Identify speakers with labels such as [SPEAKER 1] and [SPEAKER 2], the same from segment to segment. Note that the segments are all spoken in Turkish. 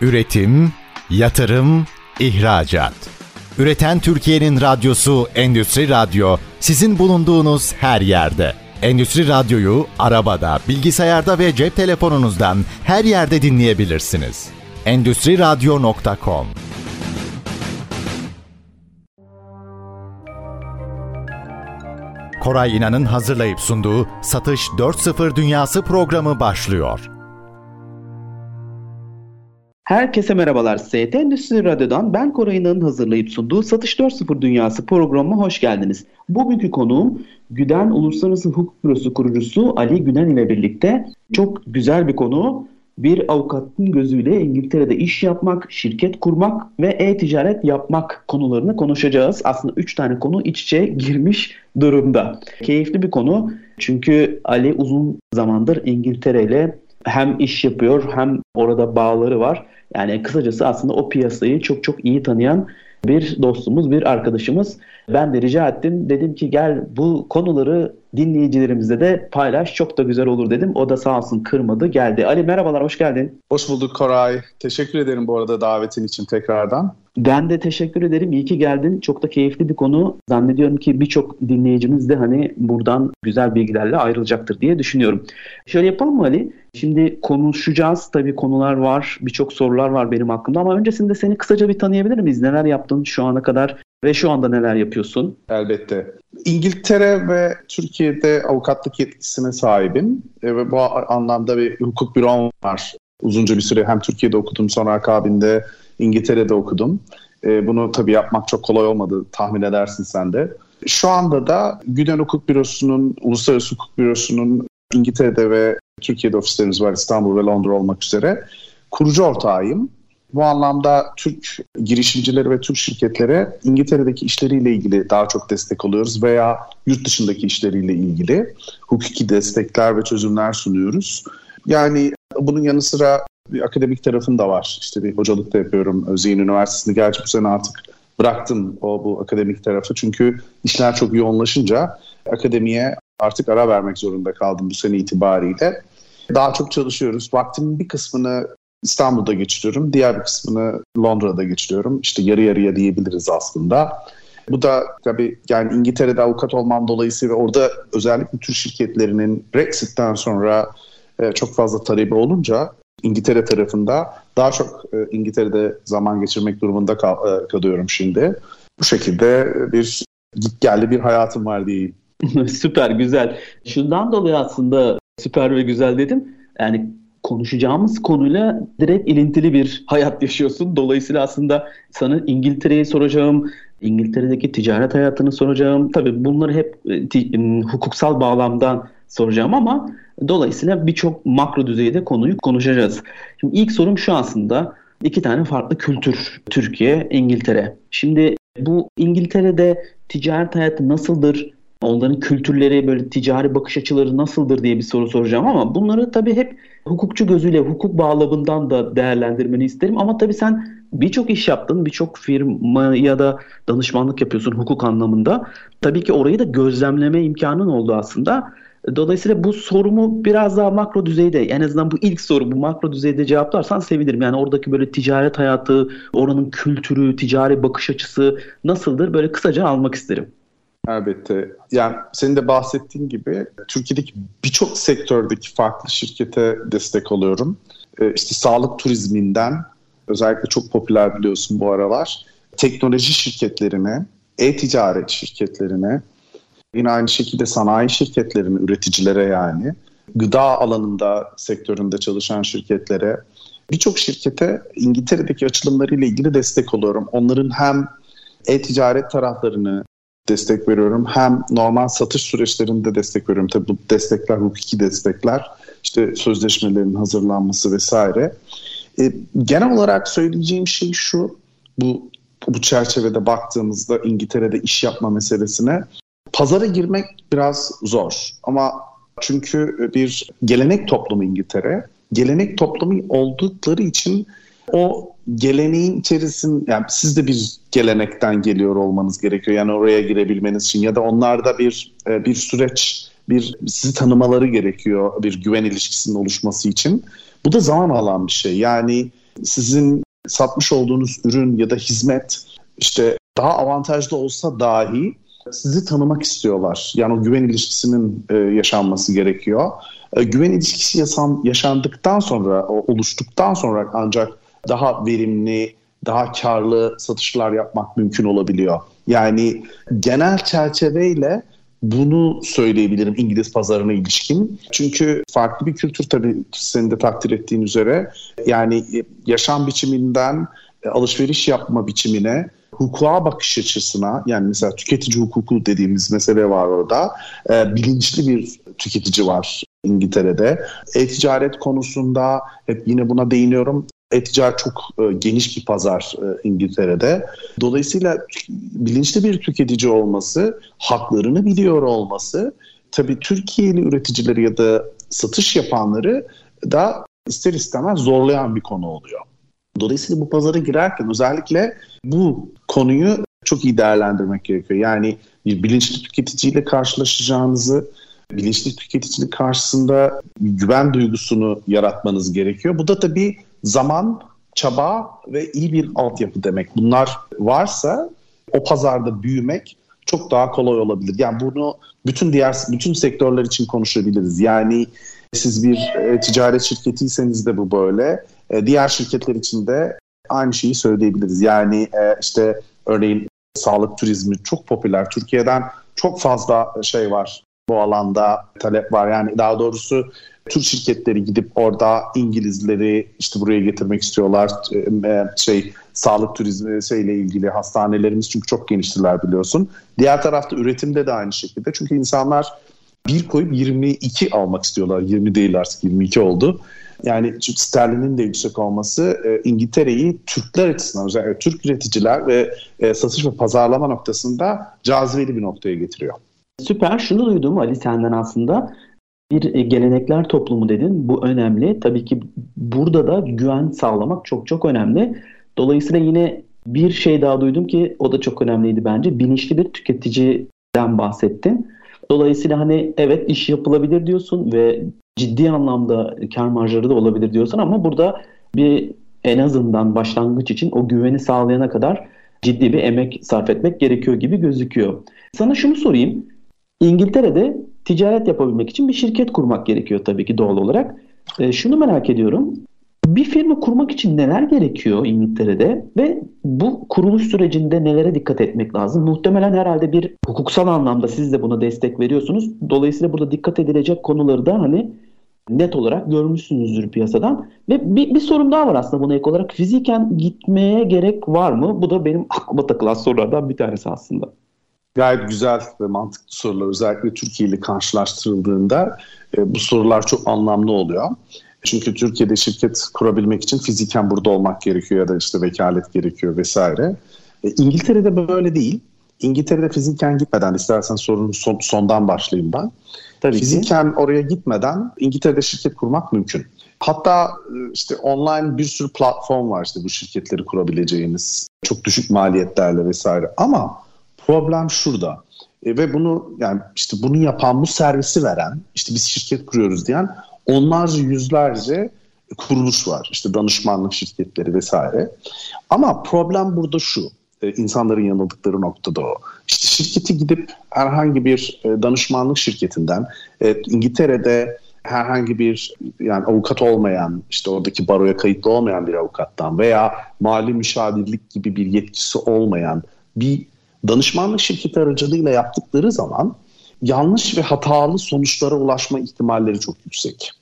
[SPEAKER 1] Üretim, yatırım, ihracat. Üreten Türkiye'nin radyosu Endüstri Radyo sizin bulunduğunuz her yerde. Endüstri Radyo'yu arabada, bilgisayarda ve cep telefonunuzdan her yerde dinleyebilirsiniz. Endüstri Radyo.com Koray İnan'ın hazırlayıp sunduğu Satış 4.0 Dünyası programı başlıyor.
[SPEAKER 2] Herkese merhabalar. ST Endüstri Radyo'dan ben Koray'ın hazırlayıp sunduğu Satış 4.0 Dünyası programına hoş geldiniz. Bugünkü konuğum Güden Uluslararası Hukuk Bürosu kurucusu Ali Güden ile birlikte çok güzel bir konu. Bir avukatın gözüyle İngiltere'de iş yapmak, şirket kurmak ve e-ticaret yapmak konularını konuşacağız. Aslında 3 tane konu iç içe girmiş durumda. Keyifli bir konu çünkü Ali uzun zamandır İngiltere ile hem iş yapıyor hem orada bağları var. Yani kısacası aslında o piyasayı çok çok iyi tanıyan bir dostumuz, bir arkadaşımız. Ben de rica ettim. Dedim ki gel bu konuları dinleyicilerimizle de paylaş. Çok da güzel olur dedim. O da sağ olsun kırmadı geldi. Ali merhabalar, hoş geldin.
[SPEAKER 3] Hoş bulduk Koray. Teşekkür ederim bu arada davetin için tekrardan.
[SPEAKER 2] Ben de teşekkür ederim. İyi ki geldin. Çok da keyifli bir konu. Zannediyorum ki birçok dinleyicimiz de hani buradan güzel bilgilerle ayrılacaktır diye düşünüyorum. Şöyle yapalım mı Ali? Şimdi konuşacağız. Tabii konular var. Birçok sorular var benim aklımda ama öncesinde seni kısaca bir tanıyabilir miyiz? Neler yaptın şu ana kadar ve şu anda neler yapıyorsun?
[SPEAKER 3] Elbette. İngiltere ve Türkiye'de avukatlık yetkisine sahibim e, ve bu anlamda bir hukuk bürom var. Uzunca bir süre hem Türkiye'de okudum sonra akabinde İngiltere'de okudum. E, bunu tabii yapmak çok kolay olmadı tahmin edersin sen de. Şu anda da Güden Hukuk Bürosu'nun, Uluslararası Hukuk Bürosu'nun İngiltere'de ve Türkiye'de ofislerimiz var İstanbul ve Londra olmak üzere. Kurucu ortağıyım. Bu anlamda Türk girişimcileri ve Türk şirketlere İngiltere'deki işleriyle ilgili daha çok destek oluyoruz veya yurt dışındaki işleriyle ilgili hukuki destekler ve çözümler sunuyoruz. Yani bunun yanı sıra bir akademik tarafım da var. İşte bir hocalık da yapıyorum. Özyeğin Üniversitesi'nde gerçi bu sene artık bıraktım o bu akademik tarafı. Çünkü işler çok yoğunlaşınca akademiye artık ara vermek zorunda kaldım bu sene itibariyle. Daha çok çalışıyoruz. Vaktimin bir kısmını İstanbul'da geçiriyorum. Diğer bir kısmını Londra'da geçiriyorum. İşte yarı yarıya diyebiliriz aslında. Bu da tabii yani İngiltere'de avukat olmam dolayısıyla orada özellikle Türk şirketlerinin Brexit'ten sonra e, çok fazla talebi olunca İngiltere tarafında daha çok e, İngiltere'de zaman geçirmek durumunda kal, e, kalıyorum şimdi. Bu şekilde bir git geldi bir hayatım var diyeyim.
[SPEAKER 2] süper güzel. Şundan dolayı aslında süper ve güzel dedim. Yani konuşacağımız konuyla direkt ilintili bir hayat yaşıyorsun. Dolayısıyla aslında sana İngiltere'yi soracağım, İngiltere'deki ticaret hayatını soracağım. Tabii bunları hep e, hukuksal bağlamdan soracağım ama dolayısıyla birçok makro düzeyde konuyu konuşacağız. Şimdi ilk sorum şu aslında. iki tane farklı kültür. Türkiye, İngiltere. Şimdi bu İngiltere'de ticaret hayatı nasıldır? Onların kültürleri, böyle ticari bakış açıları nasıldır diye bir soru soracağım ama bunları tabii hep hukukçu gözüyle, hukuk bağlamından da değerlendirmeni isterim. Ama tabii sen birçok iş yaptın, birçok firma ya da danışmanlık yapıyorsun hukuk anlamında. Tabii ki orayı da gözlemleme imkanın oldu aslında. Dolayısıyla bu sorumu biraz daha makro düzeyde en azından bu ilk soru bu makro düzeyde cevaplarsan sevinirim. Yani oradaki böyle ticaret hayatı, oranın kültürü, ticari bakış açısı nasıldır böyle kısaca almak isterim.
[SPEAKER 3] Elbette. Yani senin de bahsettiğin gibi Türkiye'deki birçok sektördeki farklı şirkete destek alıyorum. Ee, işte sağlık turizminden özellikle çok popüler biliyorsun bu aralar. Teknoloji şirketlerine, e-ticaret şirketlerine, yine aynı şekilde sanayi şirketlerine, üreticilere yani, gıda alanında, sektöründe çalışan şirketlere, birçok şirkete İngiltere'deki açılımlarıyla ilgili destek oluyorum. Onların hem e-ticaret taraflarını destek veriyorum. Hem normal satış süreçlerinde destek veriyorum. Tabii bu destekler hukuki destekler. İşte sözleşmelerin hazırlanması vesaire. E, genel olarak söyleyeceğim şey şu. Bu bu çerçevede baktığımızda İngiltere'de iş yapma meselesine pazara girmek biraz zor. Ama çünkü bir gelenek toplumu İngiltere. Gelenek toplumu oldukları için o geleneğin içerisinde yani siz de bir gelenekten geliyor olmanız gerekiyor. Yani oraya girebilmeniz için ya da onlarda bir e, bir süreç, bir sizi tanımaları gerekiyor bir güven ilişkisinin oluşması için. Bu da zaman alan bir şey. Yani sizin satmış olduğunuz ürün ya da hizmet işte daha avantajlı olsa dahi sizi tanımak istiyorlar. Yani o güven ilişkisinin e, yaşanması gerekiyor. E, güven ilişkisi yaşan, yaşandıktan sonra, oluştuktan sonra ancak daha verimli, daha karlı satışlar yapmak mümkün olabiliyor. Yani genel çerçeveyle bunu söyleyebilirim İngiliz pazarına ilişkin. Çünkü farklı bir kültür tabii senin de takdir ettiğin üzere. Yani e, yaşam biçiminden e, alışveriş yapma biçimine, hukuka bakış açısına yani mesela tüketici hukuku dediğimiz mesele var orada. E, bilinçli bir tüketici var İngiltere'de. E-ticaret konusunda hep yine buna değiniyorum. E-ticaret çok e, geniş bir pazar e, İngiltere'de. Dolayısıyla bilinçli bir tüketici olması, haklarını biliyor olması tabii Türkiye'li üreticileri ya da satış yapanları da ister istemez zorlayan bir konu oluyor. Dolayısıyla bu pazara girerken özellikle bu konuyu çok iyi değerlendirmek gerekiyor. Yani bir bilinçli tüketiciyle karşılaşacağınızı, bilinçli tüketicinin karşısında güven duygusunu yaratmanız gerekiyor. Bu da tabii zaman, çaba ve iyi bir altyapı demek. Bunlar varsa o pazarda büyümek çok daha kolay olabilir. Yani bunu bütün diğer bütün sektörler için konuşabiliriz. Yani siz bir e, ticaret şirketiyseniz de bu böyle. E, diğer şirketler için de aynı şeyi söyleyebiliriz. Yani e, işte örneğin sağlık turizmi çok popüler. Türkiye'den çok fazla şey var bu alanda talep var. Yani daha doğrusu Türk şirketleri gidip orada İngilizleri işte buraya getirmek istiyorlar. E, şey sağlık turizmi şeyle ilgili hastanelerimiz çünkü çok geniştiler biliyorsun. Diğer tarafta üretimde de aynı şekilde. Çünkü insanlar bir koyup 22 almak istiyorlar. 20 değil artık 22 oldu. Yani sterlinin de yüksek olması e, İngiltere'yi Türkler açısından özellikle Türk üreticiler ve e, satış ve pazarlama noktasında cazibeli bir noktaya getiriyor.
[SPEAKER 2] Süper. Şunu duydum Ali senden aslında. Bir e, gelenekler toplumu dedin. Bu önemli. Tabii ki burada da güven sağlamak çok çok önemli. Dolayısıyla yine bir şey daha duydum ki o da çok önemliydi bence. Bilinçli bir tüketiciden bahsettin. Dolayısıyla hani evet iş yapılabilir diyorsun ve ciddi anlamda kar marjları da olabilir diyorsun ama burada bir en azından başlangıç için o güveni sağlayana kadar ciddi bir emek sarf etmek gerekiyor gibi gözüküyor. Sana şunu sorayım. İngiltere'de ticaret yapabilmek için bir şirket kurmak gerekiyor tabii ki doğal olarak. E, şunu merak ediyorum. Bir firma kurmak için neler gerekiyor İngiltere'de ve bu kuruluş sürecinde nelere dikkat etmek lazım? Muhtemelen herhalde bir hukuksal anlamda siz de buna destek veriyorsunuz. Dolayısıyla burada dikkat edilecek konuları da hani net olarak görmüşsünüzdür piyasadan. Ve bir, bir sorum daha var aslında buna ek olarak. Fiziken gitmeye gerek var mı? Bu da benim aklıma takılan sorulardan bir tanesi aslında.
[SPEAKER 3] Gayet güzel ve mantıklı sorular. Özellikle Türkiye ile karşılaştırıldığında e, bu sorular çok anlamlı oluyor. Çünkü Türkiye'de şirket kurabilmek için fiziken burada olmak gerekiyor ya da işte vekalet gerekiyor vesaire. E, İngiltere'de böyle değil. İngiltere'de fiziken gitmeden istersen sorunun son, sondan başlayayım ben. Tabii fiziken ki. oraya gitmeden İngiltere'de şirket kurmak mümkün. Hatta e, işte online bir sürü platform var işte bu şirketleri kurabileceğiniz. Çok düşük maliyetlerle vesaire. Ama problem şurada. E, ve bunu yani işte bunu yapan bu servisi veren işte biz şirket kuruyoruz diyen onlarca yüzlerce kuruluş var. İşte danışmanlık şirketleri vesaire. Ama problem burada şu. E, insanların yanıldıkları noktada o. Şirketi gidip herhangi bir e, danışmanlık şirketinden e, İngiltere'de herhangi bir yani avukat olmayan işte oradaki baroya kayıtlı olmayan bir avukattan veya mali müşavirlik gibi bir yetkisi olmayan bir danışmanlık şirketi aracılığıyla yaptıkları zaman yanlış ve hatalı sonuçlara ulaşma ihtimalleri çok yüksek.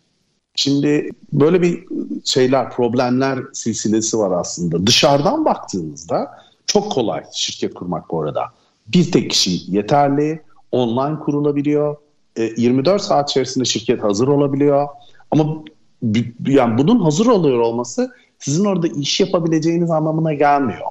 [SPEAKER 3] Şimdi böyle bir şeyler, problemler silsilesi var aslında. Dışarıdan baktığımızda çok kolay şirket kurmak bu arada. Bir tek kişi yeterli, online kurulabiliyor. 24 e, saat içerisinde şirket hazır olabiliyor. Ama yani bunun hazır oluyor olması sizin orada iş yapabileceğiniz anlamına gelmiyor.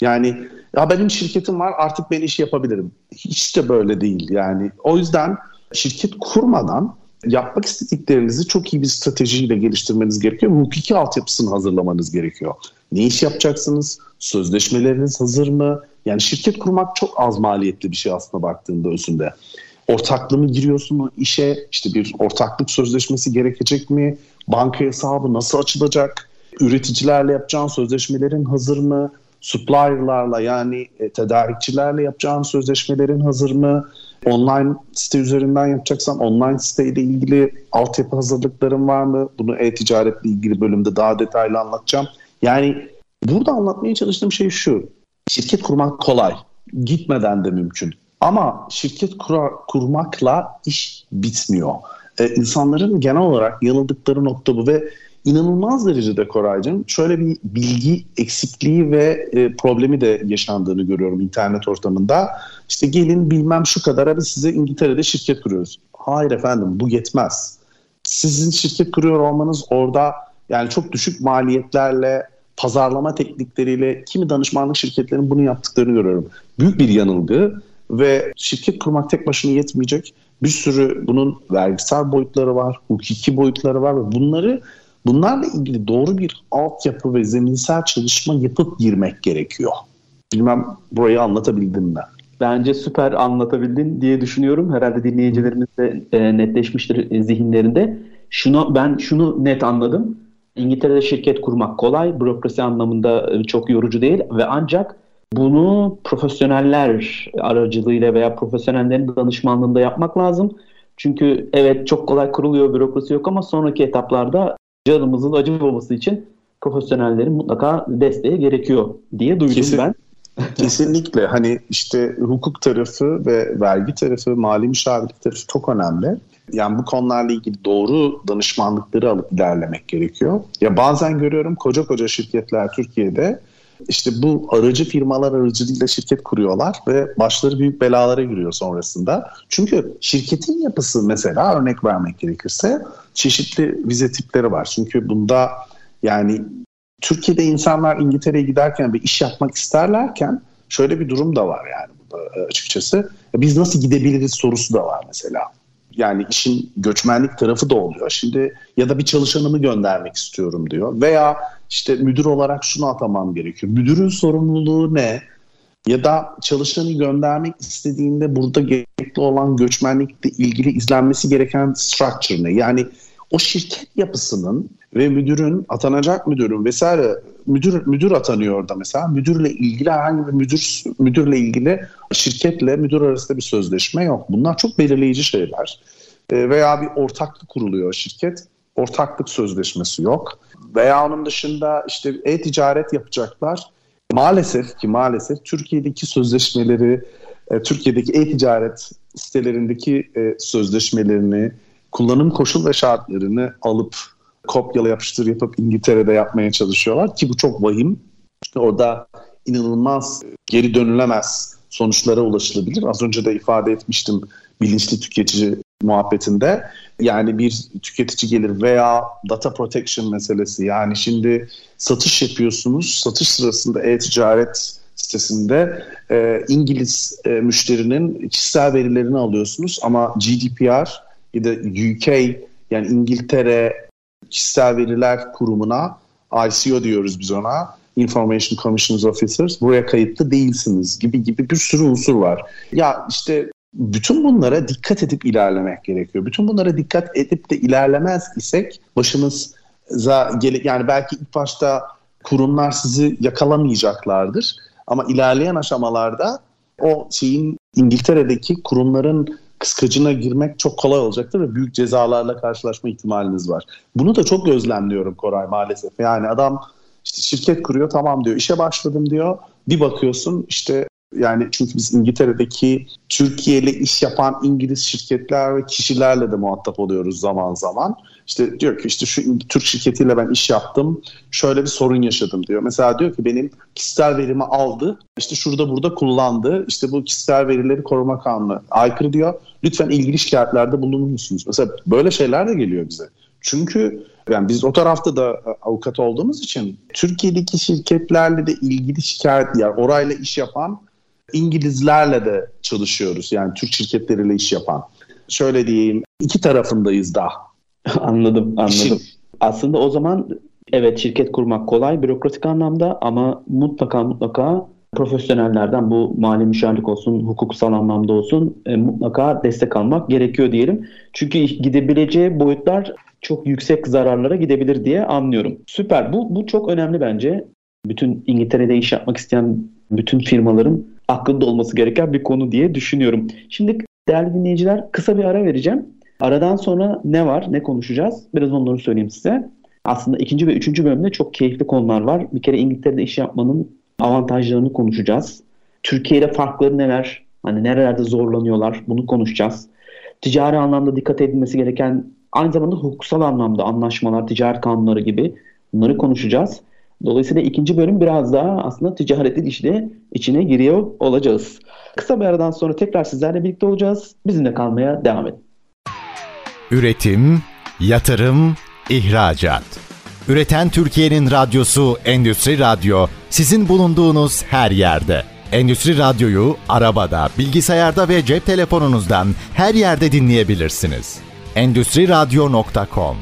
[SPEAKER 3] Yani ya benim şirketim var artık ben iş yapabilirim. Hiç de böyle değil yani. O yüzden şirket kurmadan yapmak istediklerinizi çok iyi bir stratejiyle geliştirmeniz gerekiyor. Hukuki altyapısını hazırlamanız gerekiyor. Ne iş yapacaksınız? Sözleşmeleriniz hazır mı? Yani şirket kurmak çok az maliyetli bir şey aslında baktığında özünde. Ortaklığı mı giriyorsun işe? İşte bir ortaklık sözleşmesi gerekecek mi? Banka hesabı nasıl açılacak? Üreticilerle yapacağın sözleşmelerin hazır mı? Supplier'larla yani e, tedarikçilerle yapacağın sözleşmelerin hazır mı? Online site üzerinden yapacaksan online siteyle ilgili altyapı hazırlıkların var mı? Bunu e-ticaretle ilgili bölümde daha detaylı anlatacağım. Yani burada anlatmaya çalıştığım şey şu. Şirket kurmak kolay. Gitmeden de mümkün. Ama şirket kura, kurmakla iş bitmiyor. Ee, insanların genel olarak yanıldıkları nokta bu ve inanılmaz derecede Koraycığım şöyle bir bilgi eksikliği ve e, problemi de yaşandığını görüyorum internet ortamında. İşte gelin bilmem şu kadar biz size İngiltere'de şirket kuruyoruz. Hayır efendim bu yetmez. Sizin şirket kuruyor olmanız orada yani çok düşük maliyetlerle pazarlama teknikleriyle kimi danışmanlık şirketlerinin bunu yaptıklarını görüyorum. Büyük bir yanılgı ve şirket kurmak tek başına yetmeyecek. Bir sürü bunun vergisel boyutları var, hukuki boyutları var ve bunları bunlarla ilgili doğru bir altyapı ve zeminsel çalışma yapıp girmek gerekiyor. Bilmem burayı anlatabildim mi?
[SPEAKER 2] Bence süper anlatabildin diye düşünüyorum. Herhalde dinleyicilerimiz de e, netleşmiştir e, zihinlerinde. Şunu ben şunu net anladım. İngiltere'de şirket kurmak kolay, bürokrasi anlamında e, çok yorucu değil ve ancak bunu profesyoneller aracılığıyla veya profesyonellerin danışmanlığında yapmak lazım. Çünkü evet çok kolay kuruluyor, bürokrasi yok ama sonraki etaplarda canımızın acımaması için profesyonellerin mutlaka desteği gerekiyor diye duydum Kesin, ben.
[SPEAKER 3] Kesinlikle. Hani işte hukuk tarafı ve vergi tarafı, mali müşavirlik tarafı çok önemli. Yani bu konularla ilgili doğru danışmanlıkları alıp ilerlemek gerekiyor. Ya bazen görüyorum koca koca şirketler Türkiye'de işte bu aracı firmalar aracılığıyla şirket kuruyorlar ve başları büyük belalara giriyor sonrasında. Çünkü şirketin yapısı mesela örnek vermek gerekirse çeşitli vize tipleri var. Çünkü bunda yani Türkiye'de insanlar İngiltere'ye giderken ve iş yapmak isterlerken şöyle bir durum da var yani açıkçası. Biz nasıl gidebiliriz sorusu da var mesela yani işin göçmenlik tarafı da oluyor. Şimdi ya da bir çalışanımı göndermek istiyorum diyor. Veya işte müdür olarak şunu atamam gerekiyor. Müdürün sorumluluğu ne? Ya da çalışanı göndermek istediğinde burada gerekli olan göçmenlikle ilgili izlenmesi gereken structure ne? Yani o şirket yapısının ve müdürün, atanacak müdürün vesaire müdür müdür atanıyor orada mesela. Müdürle ilgili herhangi bir müdür müdürle ilgili şirketle müdür arasında bir sözleşme yok. Bunlar çok belirleyici şeyler. E, veya bir ortaklık kuruluyor şirket. Ortaklık sözleşmesi yok. Veya onun dışında işte e-ticaret yapacaklar. Maalesef ki maalesef Türkiye'deki sözleşmeleri, e, Türkiye'deki e-ticaret sitelerindeki e, sözleşmelerini, kullanım koşul ve şartlarını alıp kopyala yapıştır yapıp İngiltere'de yapmaya çalışıyorlar ki bu çok vahim. Orada inanılmaz geri dönülemez sonuçlara ulaşılabilir. Az önce de ifade etmiştim bilinçli tüketici muhabbetinde. Yani bir tüketici gelir veya data protection meselesi. Yani şimdi satış yapıyorsunuz. Satış sırasında e-ticaret sitesinde e, İngiliz e, müşterinin kişisel verilerini alıyorsunuz ama GDPR ya da UK yani İngiltere kişisel veriler kurumuna ICO diyoruz biz ona. Information Commissions Officers buraya kayıtlı değilsiniz gibi gibi bir sürü unsur var. Ya işte bütün bunlara dikkat edip ilerlemek gerekiyor. Bütün bunlara dikkat edip de ilerlemez isek başımıza gele yani belki ilk başta kurumlar sizi yakalamayacaklardır. Ama ilerleyen aşamalarda o şeyin İngiltere'deki kurumların kıskacına girmek çok kolay olacaktır ve büyük cezalarla karşılaşma ihtimaliniz var. Bunu da çok gözlemliyorum Koray maalesef. Yani adam işte şirket kuruyor tamam diyor işe başladım diyor. Bir bakıyorsun işte yani çünkü biz İngiltere'deki Türkiye ile iş yapan İngiliz şirketler ve kişilerle de muhatap oluyoruz zaman zaman. İşte diyor ki işte şu Türk şirketiyle ben iş yaptım. Şöyle bir sorun yaşadım diyor. Mesela diyor ki benim kişisel verimi aldı. işte şurada burada kullandı. İşte bu kişisel verileri koruma kanunu aykırı diyor. Lütfen ilgili şikayetlerde bulunur musunuz? Mesela böyle şeyler de geliyor bize. Çünkü yani biz o tarafta da avukat olduğumuz için Türkiye'deki şirketlerle de ilgili şikayet yani orayla iş yapan İngilizlerle de çalışıyoruz. Yani Türk şirketleriyle iş yapan. Şöyle diyeyim iki tarafındayız da.
[SPEAKER 2] anladım anladım. Aslında o zaman evet şirket kurmak kolay bürokratik anlamda ama mutlaka mutlaka profesyonellerden bu mali müşavirlik olsun, hukuksal anlamda olsun e, mutlaka destek almak gerekiyor diyelim. Çünkü gidebileceği boyutlar çok yüksek zararlara gidebilir diye anlıyorum. Süper. Bu, bu çok önemli bence. Bütün İngiltere'de iş yapmak isteyen bütün firmaların aklında olması gereken bir konu diye düşünüyorum. Şimdi değerli dinleyiciler kısa bir ara vereceğim. Aradan sonra ne var, ne konuşacağız? Biraz onları söyleyeyim size. Aslında ikinci ve üçüncü bölümde çok keyifli konular var. Bir kere İngiltere'de iş yapmanın avantajlarını konuşacağız. Türkiye'de farkları neler? Hani nerelerde zorlanıyorlar? Bunu konuşacağız. Ticari anlamda dikkat edilmesi gereken aynı zamanda hukuksal anlamda anlaşmalar, ticaret kanunları gibi bunları konuşacağız. Dolayısıyla ikinci bölüm biraz daha aslında ticaretin işte içine giriyor olacağız. Kısa bir aradan sonra tekrar sizlerle birlikte olacağız. Bizimle kalmaya devam edin.
[SPEAKER 1] Üretim, yatırım, ihracat. Üreten Türkiye'nin radyosu Endüstri Radyo sizin bulunduğunuz her yerde. Endüstri Radyo'yu arabada, bilgisayarda ve cep telefonunuzdan her yerde dinleyebilirsiniz. Endüstri Radyo.com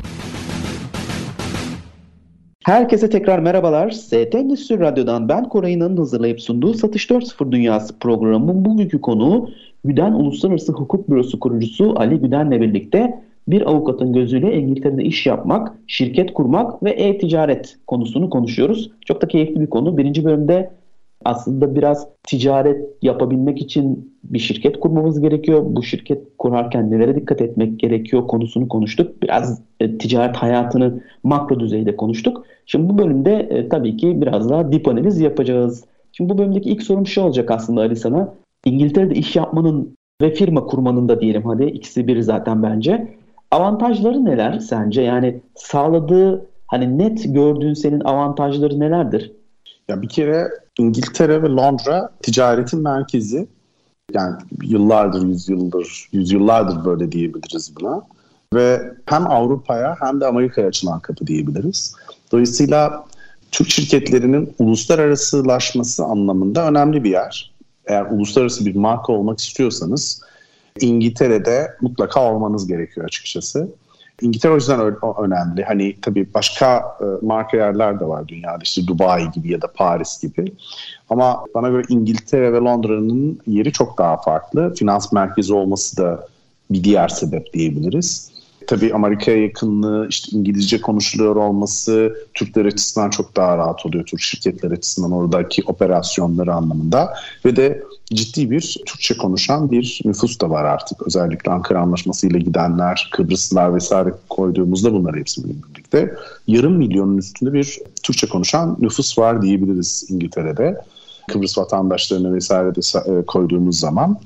[SPEAKER 2] Herkese tekrar merhabalar. ST Endüstri Radyo'dan ben Koray'ın hazırlayıp sunduğu Satış 4.0 Dünyası programının bugünkü konuğu Güden Uluslararası Hukuk Bürosu kurucusu Ali Güden'le birlikte bir avukatın gözüyle İngiltere'de iş yapmak, şirket kurmak ve e-ticaret konusunu konuşuyoruz. Çok da keyifli bir konu. Birinci bölümde aslında biraz ticaret yapabilmek için bir şirket kurmamız gerekiyor. Bu şirket kurarken nelere dikkat etmek gerekiyor konusunu konuştuk. Biraz e, ticaret hayatını makro düzeyde konuştuk. Şimdi bu bölümde e, tabii ki biraz daha dip analiz yapacağız. Şimdi bu bölümdeki ilk sorum şu olacak aslında Ali sana. İngiltere'de iş yapmanın ve firma kurmanın da diyelim hadi ikisi biri zaten bence. Avantajları neler sence? Yani sağladığı hani net gördüğün senin avantajları nelerdir?
[SPEAKER 3] Ya bir kere İngiltere ve Londra ticaretin merkezi. Yani yıllardır, yüzyıldır, yüzyıllardır böyle diyebiliriz buna. Ve hem Avrupa'ya hem de Amerika'ya açılan kapı diyebiliriz. Dolayısıyla Türk şirketlerinin uluslararasılaşması anlamında önemli bir yer. Eğer uluslararası bir marka olmak istiyorsanız İngiltere'de mutlaka olmanız gerekiyor açıkçası. İngiltere o yüzden önemli. Hani tabii başka e, marka yerler de var dünyada işte Dubai gibi ya da Paris gibi. Ama bana göre İngiltere ve Londra'nın yeri çok daha farklı. Finans merkezi olması da bir diğer sebep diyebiliriz. Tabii Amerika'ya yakınlığı, işte İngilizce konuşuluyor olması Türkler açısından çok daha rahat oluyor. Türk şirketler açısından oradaki operasyonları anlamında. Ve de ciddi bir Türkçe konuşan bir nüfus da var artık. Özellikle Ankara Anlaşması ile gidenler, Kıbrıslılar vesaire koyduğumuzda bunları hepsi birlikte. Yarım milyonun üstünde bir Türkçe konuşan nüfus var diyebiliriz İngiltere'de. Kıbrıs vatandaşlarını vesaire de e, koyduğumuz zaman.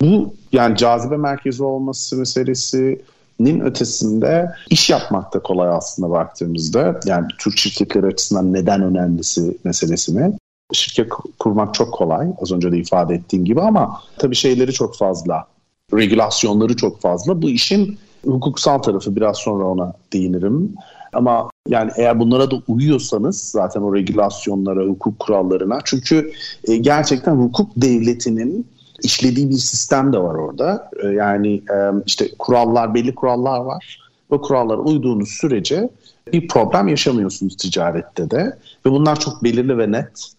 [SPEAKER 3] Bu yani cazibe merkezi olması meselesi, nin ötesinde iş yapmak da kolay aslında baktığımızda. Yani Türk şirketleri açısından neden önemlisi meselesini. Şirket kurmak çok kolay az önce de ifade ettiğim gibi ama tabii şeyleri çok fazla. Regülasyonları çok fazla. Bu işin hukuksal tarafı biraz sonra ona değinirim. Ama yani eğer bunlara da uyuyorsanız zaten o regülasyonlara, hukuk kurallarına çünkü e, gerçekten hukuk devletinin işlediği bir sistem de var orada. Ee, yani e, işte kurallar, belli kurallar var. Bu kurallara uyduğunuz sürece bir problem yaşamıyorsunuz ticarette de. Ve bunlar çok belirli ve net.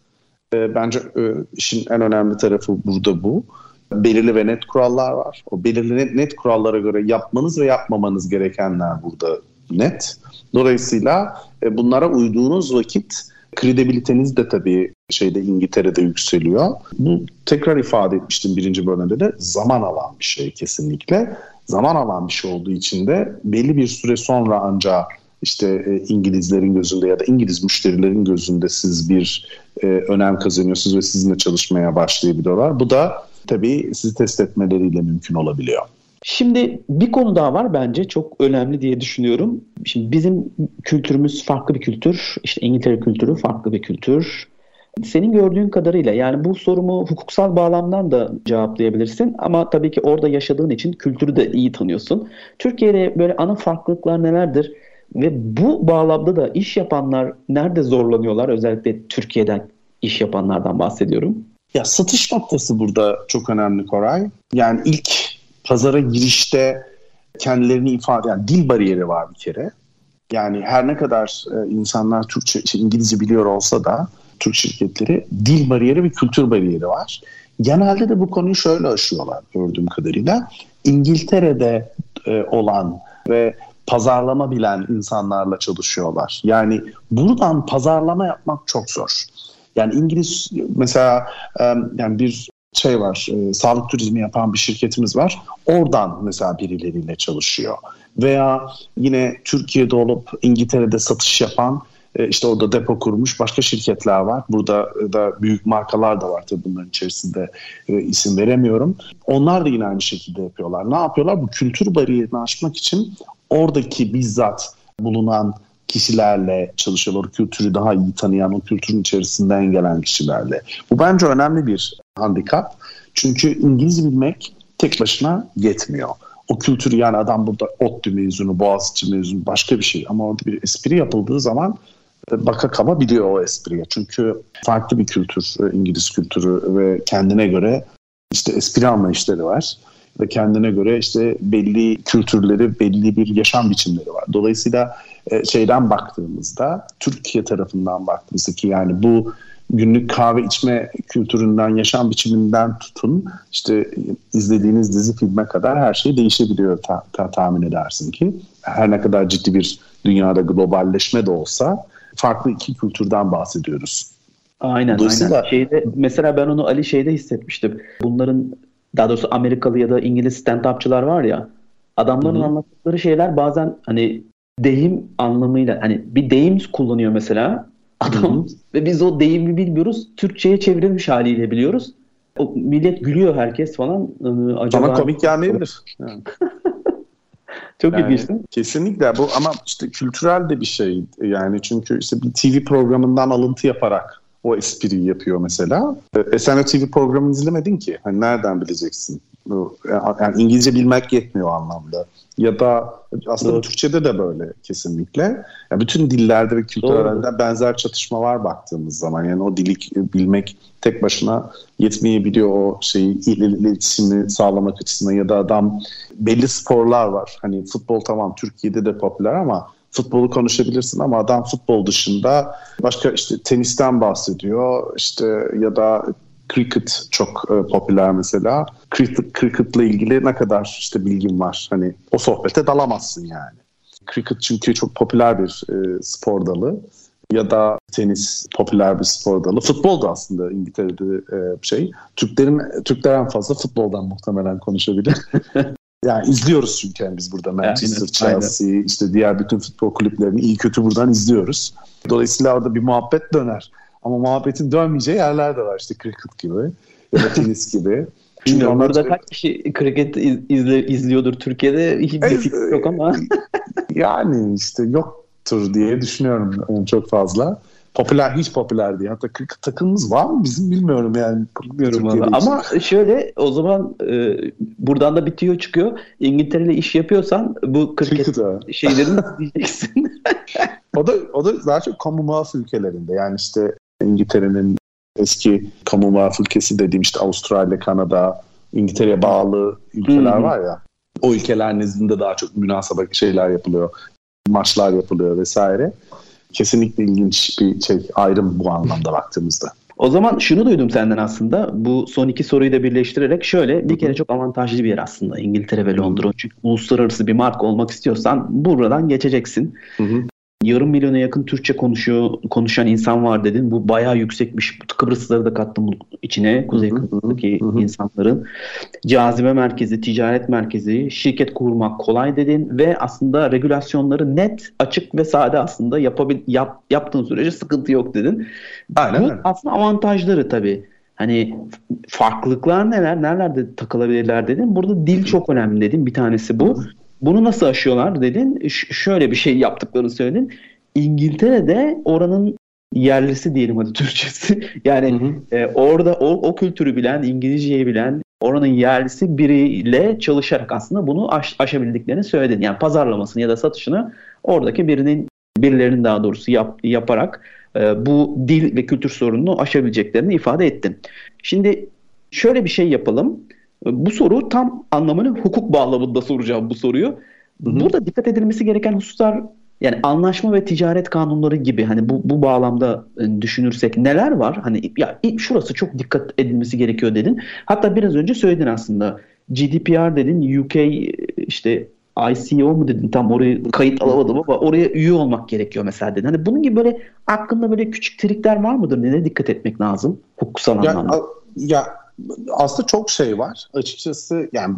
[SPEAKER 3] Ee, bence e, işin en önemli tarafı burada bu. Belirli ve net kurallar var. O belirli net, net kurallara göre yapmanız ve yapmamanız gerekenler burada net. Dolayısıyla e, bunlara uyduğunuz vakit kredibiliteniz de tabii şeyde İngiltere'de yükseliyor. Bu tekrar ifade etmiştim birinci bölümde de zaman alan bir şey kesinlikle. Zaman alan bir şey olduğu için de belli bir süre sonra ancak işte e, İngilizlerin gözünde ya da İngiliz müşterilerin gözünde siz bir e, önem kazanıyorsunuz ve sizinle çalışmaya başlayabiliyorlar. Bu da tabii sizi test etmeleriyle mümkün olabiliyor.
[SPEAKER 2] Şimdi bir konu daha var bence çok önemli diye düşünüyorum. Şimdi bizim kültürümüz farklı bir kültür. İşte İngiltere kültürü farklı bir kültür. Senin gördüğün kadarıyla yani bu sorumu hukuksal bağlamdan da cevaplayabilirsin ama tabii ki orada yaşadığın için kültürü de iyi tanıyorsun. Türkiye'de böyle ana farklılıklar nelerdir ve bu bağlamda da iş yapanlar nerede zorlanıyorlar özellikle Türkiye'den iş yapanlardan bahsediyorum.
[SPEAKER 3] Ya satış noktası burada çok önemli Koray. Yani ilk pazara girişte kendilerini ifade yani dil bariyeri var bir kere. Yani her ne kadar e, insanlar Türkçe, işte İngilizce biliyor olsa da Türk şirketleri dil bariyeri ve kültür bariyeri var. Genelde de bu konuyu şöyle aşıyorlar gördüğüm kadarıyla. İngiltere'de e, olan ve pazarlama bilen insanlarla çalışıyorlar. Yani buradan pazarlama yapmak çok zor. Yani İngiliz mesela yani bir şey var, e, sağlık turizmi yapan bir şirketimiz var. Oradan mesela birileriyle çalışıyor. Veya yine Türkiye'de olup İngiltere'de satış yapan e, işte orada depo kurmuş başka şirketler var. Burada da büyük markalar da var tabii bunların içerisinde e, isim veremiyorum. Onlar da yine aynı şekilde yapıyorlar. Ne yapıyorlar? Bu kültür bariyerini aşmak için oradaki bizzat bulunan kişilerle çalışıyorlar. O kültürü daha iyi tanıyan, o kültürün içerisinden gelen kişilerle. Bu bence önemli bir handikap. Çünkü İngilizce bilmek tek başına yetmiyor. O kültürü yani adam burada ODTÜ mezunu, Boğaziçi mezunu başka bir şey. Ama orada bir espri yapıldığı zaman e, baka kaba biliyor o espriye. Çünkü farklı bir kültür, e, İngiliz kültürü ve kendine göre işte espri anlayışları var ve kendine göre işte belli kültürleri, belli bir yaşam biçimleri var. Dolayısıyla e, şeyden baktığımızda, Türkiye tarafından baktığımızda ki yani bu günlük kahve içme kültüründen, yaşam biçiminden tutun işte izlediğiniz dizi filme kadar her şey değişebiliyor ta, ta, tahmin edersin ki. Her ne kadar ciddi bir dünyada globalleşme de olsa farklı iki kültürden bahsediyoruz.
[SPEAKER 2] Aynen aynen. Şeyde, mesela ben onu Ali şeyde hissetmiştim. Bunların daha doğrusu Amerikalı ya da İngiliz stand-upçılar var ya adamların Hı-hı. anlattıkları şeyler bazen hani deyim anlamıyla hani bir deyim kullanıyor mesela adam Hı-hı. ve biz o deyimi bilmiyoruz. Türkçe'ye çevrilmiş haliyle biliyoruz. O millet gülüyor herkes falan.
[SPEAKER 3] Ee, acaba Ama komik gelmeyebilir.
[SPEAKER 2] Çok yani, ilginç
[SPEAKER 3] Kesinlikle bu ama işte kültürel de bir şey yani çünkü işte bir TV programından alıntı yaparak o espriyi yapıyor mesela. E, sen o TV programını izlemedin ki. Hani nereden bileceksin? Yani İngilizce bilmek yetmiyor o anlamda. Ya da aslında evet. Türkçe'de de böyle kesinlikle. Yani bütün dillerde ve kültürlerde benzer çatışma var baktığımız zaman. Yani o dili bilmek tek başına yetmeyebiliyor o şeyi iletişimi sağlamak açısından ya da adam belli sporlar var. Hani futbol tamam Türkiye'de de popüler ama futbolu konuşabilirsin ama adam futbol dışında başka işte tenisten bahsediyor işte ya da cricket çok e, popüler mesela. Cricket, cricket'la ilgili ne kadar işte bilgin var. Hani o sohbete dalamazsın yani. Cricket çünkü çok popüler bir e, spor dalı ya da tenis popüler bir spor dalı. Futbol da aslında İngiltere'de e, şey. Türklerin Türkler en fazla futboldan muhtemelen konuşabilir. Yani izliyoruz çünkü yani biz burada Manchester, aynen, Chelsea, aynen. işte diğer bütün futbol kulüplerini iyi kötü buradan izliyoruz. Dolayısıyla orada bir muhabbet döner. Ama muhabbetin dönmeyeceği yerler de var işte cricket gibi ya da tenis gibi.
[SPEAKER 2] Onlar burada kaç kişi kriket izle, izliyordur Türkiye'de hiçbir fikir yok ama.
[SPEAKER 3] yani işte yoktur diye düşünüyorum çok fazla popüler hiç popüler değil. Hatta takımımız var mı bizim bilmiyorum yani.
[SPEAKER 2] Bilmiyorum. Ama şöyle o zaman e, buradan da bitiyor çıkıyor. İngiltere ile iş yapıyorsan bu cricket şeylerini diyeceksin.
[SPEAKER 3] o da o da daha çok Commonwealth ülkelerinde yani işte İngiltere'nin eski Commonwealth ülkesi dediğim işte Avustralya, Kanada, İngiltere'ye bağlı ülkeler var ya. O ülkeler nezdinde daha çok münasebet şeyler yapılıyor. Maçlar yapılıyor vesaire kesinlikle ilginç bir şey ayrım bu anlamda baktığımızda.
[SPEAKER 2] O zaman şunu duydum senden aslında. Bu son iki soruyu da birleştirerek şöyle bir kere çok avantajlı bir yer aslında İngiltere ve Londra. Çünkü uluslararası bir marka olmak istiyorsan buradan geçeceksin. Hı hı yarım milyona yakın Türkçe konuşuyor konuşan insan var dedin. Bu bayağı yüksekmiş. Kıbrıslıları da kattım içine. Kuzey Kıbrıs'taki insanların. Cazibe merkezi, ticaret merkezi, şirket kurmak kolay dedin ve aslında regülasyonları net, açık ve sade aslında yapabil yap, yaptığın sürece sıkıntı yok dedin. Aynen. Bu aslında avantajları tabii. Hani farklılıklar neler? Nerelerde takılabilirler dedin. Burada dil çok önemli dedim. Bir tanesi bu. Bunu nasıl aşıyorlar dedin. Ş- şöyle bir şey yaptıklarını söyledin. İngiltere'de oranın yerlisi diyelim hadi Türkçesi. Yani hı hı. E, orada o, o kültürü bilen, İngilizceyi bilen, oranın yerlisi biriyle çalışarak aslında bunu aş, aşabildiklerini söyledin. Yani pazarlamasını ya da satışını oradaki birinin birilerinin daha doğrusu yap, yaparak e, bu dil ve kültür sorununu aşabileceklerini ifade ettin. Şimdi şöyle bir şey yapalım. Bu soru tam anlamını hukuk bağlamında soracağım bu soruyu. Hı hı. Burada dikkat edilmesi gereken hususlar Yani anlaşma ve ticaret kanunları gibi hani bu, bu bağlamda e, düşünürsek neler var? Hani ya şurası çok dikkat edilmesi gerekiyor dedin. Hatta biraz önce söyledin aslında. GDPR dedin, UK işte ICO mu dedin tam orayı kayıt alamadım ama oraya üye olmak gerekiyor mesela dedin. Hani bunun gibi böyle aklında böyle küçük trikler var mıdır? Neye dikkat etmek lazım hukuksal
[SPEAKER 3] ya,
[SPEAKER 2] anlamda?
[SPEAKER 3] Ya aslında çok şey var. Açıkçası yani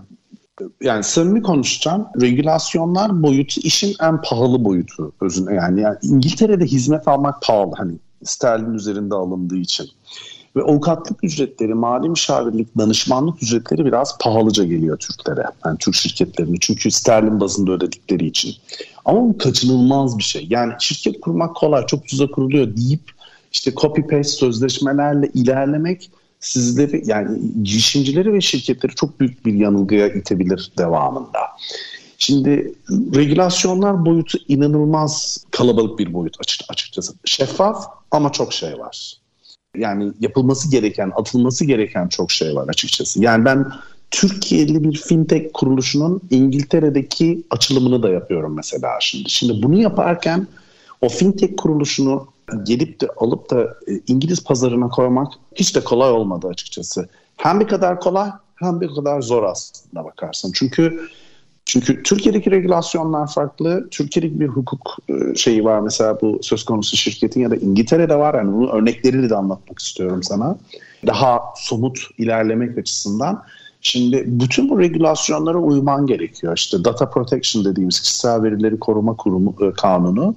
[SPEAKER 3] yani samimi konuşacağım. Regülasyonlar boyutu işin en pahalı boyutu özünde. Yani, yani İngiltere'de hizmet almak pahalı. Hani sterlin üzerinde alındığı için. Ve avukatlık ücretleri, mali müşavirlik, danışmanlık ücretleri biraz pahalıca geliyor Türklere. Yani Türk şirketlerine. Çünkü sterlin bazında ödedikleri için. Ama bu kaçınılmaz bir şey. Yani şirket kurmak kolay, çok ucuza kuruluyor deyip işte copy paste sözleşmelerle ilerlemek sizleri yani girişimcileri ve şirketleri çok büyük bir yanılgıya itebilir devamında. Şimdi regülasyonlar boyutu inanılmaz kalabalık bir boyut açıkçası. Şeffaf ama çok şey var. Yani yapılması gereken, atılması gereken çok şey var açıkçası. Yani ben Türkiye'li bir fintech kuruluşunun İngiltere'deki açılımını da yapıyorum mesela şimdi. Şimdi bunu yaparken o fintech kuruluşunu gelip de alıp da e, İngiliz pazarına koymak hiç de kolay olmadı açıkçası. Hem bir kadar kolay hem bir kadar zor aslında bakarsın. Çünkü çünkü Türkiye'deki regülasyonlar farklı. Türkiye'deki bir hukuk e, şeyi var mesela bu söz konusu şirketin ya da İngiltere'de var. Yani bunun örnekleriyle de anlatmak istiyorum sana. Daha somut ilerlemek açısından. Şimdi bütün bu regülasyonlara uyman gerekiyor. İşte Data Protection dediğimiz kişisel verileri koruma kurumu e, kanunu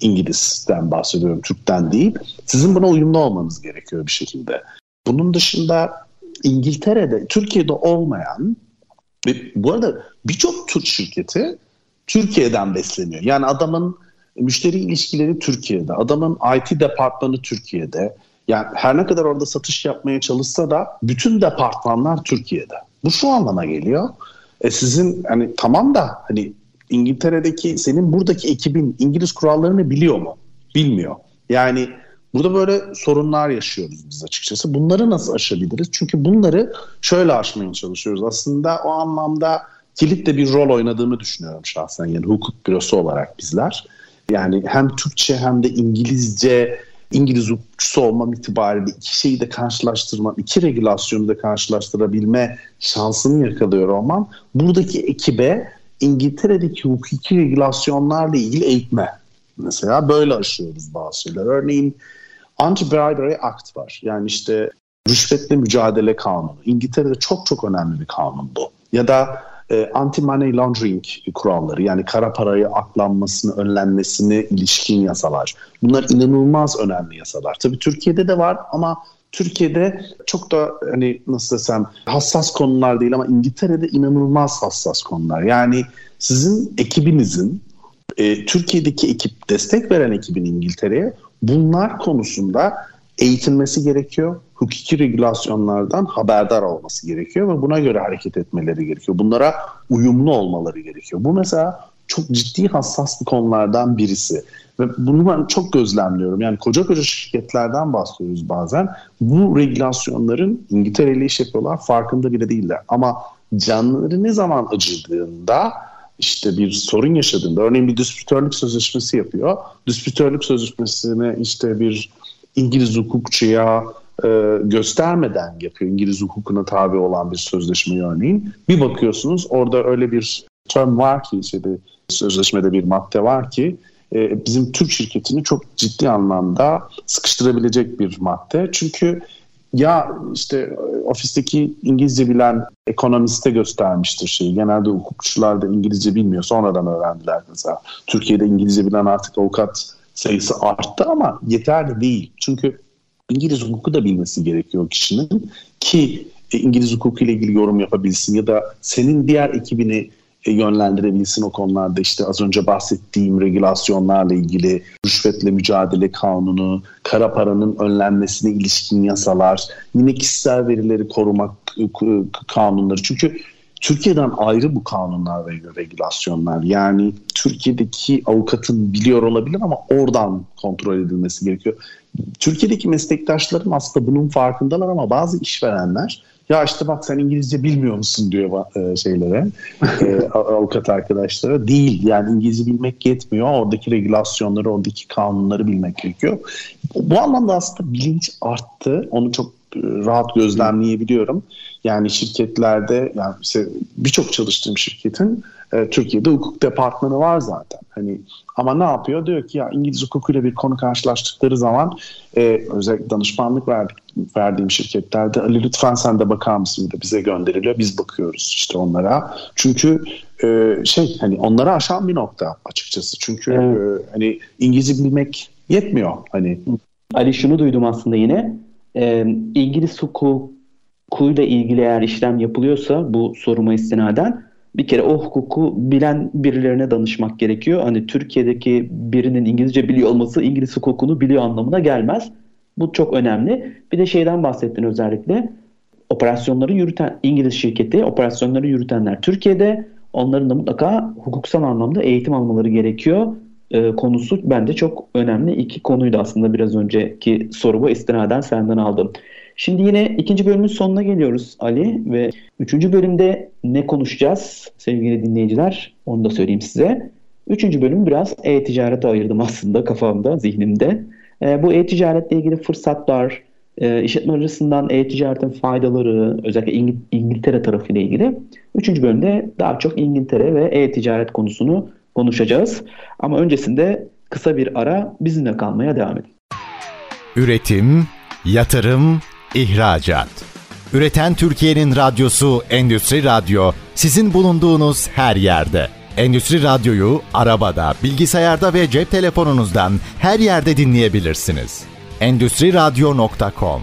[SPEAKER 3] İngiliz'den bahsediyorum, Türk'ten değil. Sizin buna uyumlu olmanız gerekiyor bir şekilde. Bunun dışında İngiltere'de, Türkiye'de olmayan bu arada birçok Türk şirketi Türkiye'den besleniyor. Yani adamın müşteri ilişkileri Türkiye'de, adamın IT departmanı Türkiye'de. Yani her ne kadar orada satış yapmaya çalışsa da bütün departmanlar Türkiye'de. Bu şu anlama geliyor. E sizin hani tamam da hani İngiltere'deki senin buradaki ekibin İngiliz kurallarını biliyor mu? Bilmiyor. Yani burada böyle sorunlar yaşıyoruz biz açıkçası. Bunları nasıl aşabiliriz? Çünkü bunları şöyle aşmaya çalışıyoruz. Aslında o anlamda kilit de bir rol oynadığını düşünüyorum şahsen. Yani hukuk bürosu olarak bizler. Yani hem Türkçe hem de İngilizce İngiliz hukukçusu olmam itibariyle iki şeyi de karşılaştırma, iki regülasyonu da karşılaştırabilme şansını yakalıyor olmam. Buradaki ekibe İngiltere'deki hukuki regülasyonlarla ilgili eğitme. Mesela böyle aşıyoruz bazı şeyler. Örneğin Anti-Bribery Act var. Yani işte rüşvetle mücadele kanunu. İngiltere'de çok çok önemli bir kanun bu. Ya da e, anti-money laundering kuralları yani kara parayı aklanmasını önlenmesine ilişkin yasalar. Bunlar inanılmaz önemli yasalar. Tabii Türkiye'de de var ama Türkiye'de çok da hani nasıl desem hassas konular değil ama İngiltere'de inanılmaz hassas konular. Yani sizin ekibinizin e, Türkiye'deki ekip destek veren ekibin İngiltere'ye bunlar konusunda eğitilmesi gerekiyor. Hukuki regülasyonlardan haberdar olması gerekiyor ve buna göre hareket etmeleri gerekiyor. Bunlara uyumlu olmaları gerekiyor. Bu mesela çok ciddi hassas bir konulardan birisi. Ve bunu ben çok gözlemliyorum. Yani koca koca şirketlerden bahsediyoruz bazen. Bu regülasyonların İngiltere ile iş yapıyorlar farkında bile değiller. Ama canları ne zaman acıdığında işte bir sorun yaşadığında örneğin bir dispütörlük sözleşmesi yapıyor. Dispütörlük sözleşmesini işte bir İngiliz hukukçuya e, göstermeden yapıyor. İngiliz hukukuna tabi olan bir sözleşme örneğin. Bir bakıyorsunuz orada öyle bir term var ki işte bir sözleşmede bir madde var ki e, bizim Türk şirketini çok ciddi anlamda sıkıştırabilecek bir madde. Çünkü ya işte ofisteki İngilizce bilen ekonomiste göstermiştir şeyi. Genelde hukukçular da İngilizce bilmiyor. Sonradan öğrendiler mesela. Türkiye'de İngilizce bilen artık avukat sayısı arttı ama yeterli değil. Çünkü İngiliz hukuku da bilmesi gerekiyor kişinin ki e, İngiliz hukuku ile ilgili yorum yapabilsin ya da senin diğer ekibini e, yönlendirebilsin o konularda işte az önce bahsettiğim regülasyonlarla ilgili rüşvetle mücadele kanunu, kara paranın önlenmesine ilişkin yasalar, yine kişisel verileri korumak e, kanunları. Çünkü Türkiye'den ayrı bu kanunlar ve regülasyonlar. Yani Türkiye'deki avukatın biliyor olabilir ama oradan kontrol edilmesi gerekiyor. Türkiye'deki meslektaşlarım aslında bunun farkındalar ama bazı işverenler Ya işte bak sen İngilizce bilmiyor musun diyor e, şeylere, e, avukat arkadaşlara. Değil yani İngilizce bilmek yetmiyor. Oradaki regülasyonları, oradaki kanunları bilmek gerekiyor. Bu, anlamda aslında bilinç arttı. Onu çok e, rahat gözlemleyebiliyorum. Yani şirketlerde yani birçok çalıştığım şirketin e, Türkiye'de hukuk departmanı var zaten. Hani ama ne yapıyor? Diyor ki ya İngiliz hukukuyla bir konu karşılaştıkları zaman e, özellikle danışmanlık verdik, verdiğim şirketlerde Ali lütfen sen de bakar mısın de bize gönderiliyor. Biz bakıyoruz işte onlara. Çünkü e, şey hani onlara aşan bir nokta açıkçası. Çünkü evet. e, hani İngilizce bilmek yetmiyor. Hani
[SPEAKER 2] Ali şunu duydum aslında yine. E, İngiliz hukukuyla ilgili eğer işlem yapılıyorsa bu soruma istinaden bir kere o hukuku bilen birilerine danışmak gerekiyor. Hani Türkiye'deki birinin İngilizce biliyor olması İngiliz hukukunu biliyor anlamına gelmez. Bu çok önemli. Bir de şeyden bahsettin özellikle. Operasyonları yürüten İngiliz şirketi, operasyonları yürütenler Türkiye'de. Onların da mutlaka hukuksal anlamda eğitim almaları gerekiyor. Ee, konusu bence çok önemli. İki konuydu aslında biraz önceki sorumu istinaden senden aldım. Şimdi yine ikinci bölümün sonuna geliyoruz Ali ve üçüncü bölümde ne konuşacağız sevgili dinleyiciler onu da söyleyeyim size. Üçüncü bölüm biraz e-ticarete ayırdım aslında kafamda, zihnimde. E, bu e-ticaretle ilgili fırsatlar, e, işletme arasından e-ticaretin faydaları, özellikle İngil- İngiltere tarafıyla ilgili. Üçüncü bölümde daha çok İngiltere ve e-ticaret konusunu konuşacağız. Ama öncesinde kısa bir ara bizimle kalmaya devam edin.
[SPEAKER 1] Üretim, yatırım, İhracat. Üreten Türkiye'nin radyosu Endüstri Radyo sizin bulunduğunuz her yerde. Endüstri Radyo'yu arabada, bilgisayarda ve cep telefonunuzdan her yerde dinleyebilirsiniz. Endüstri Radyo.com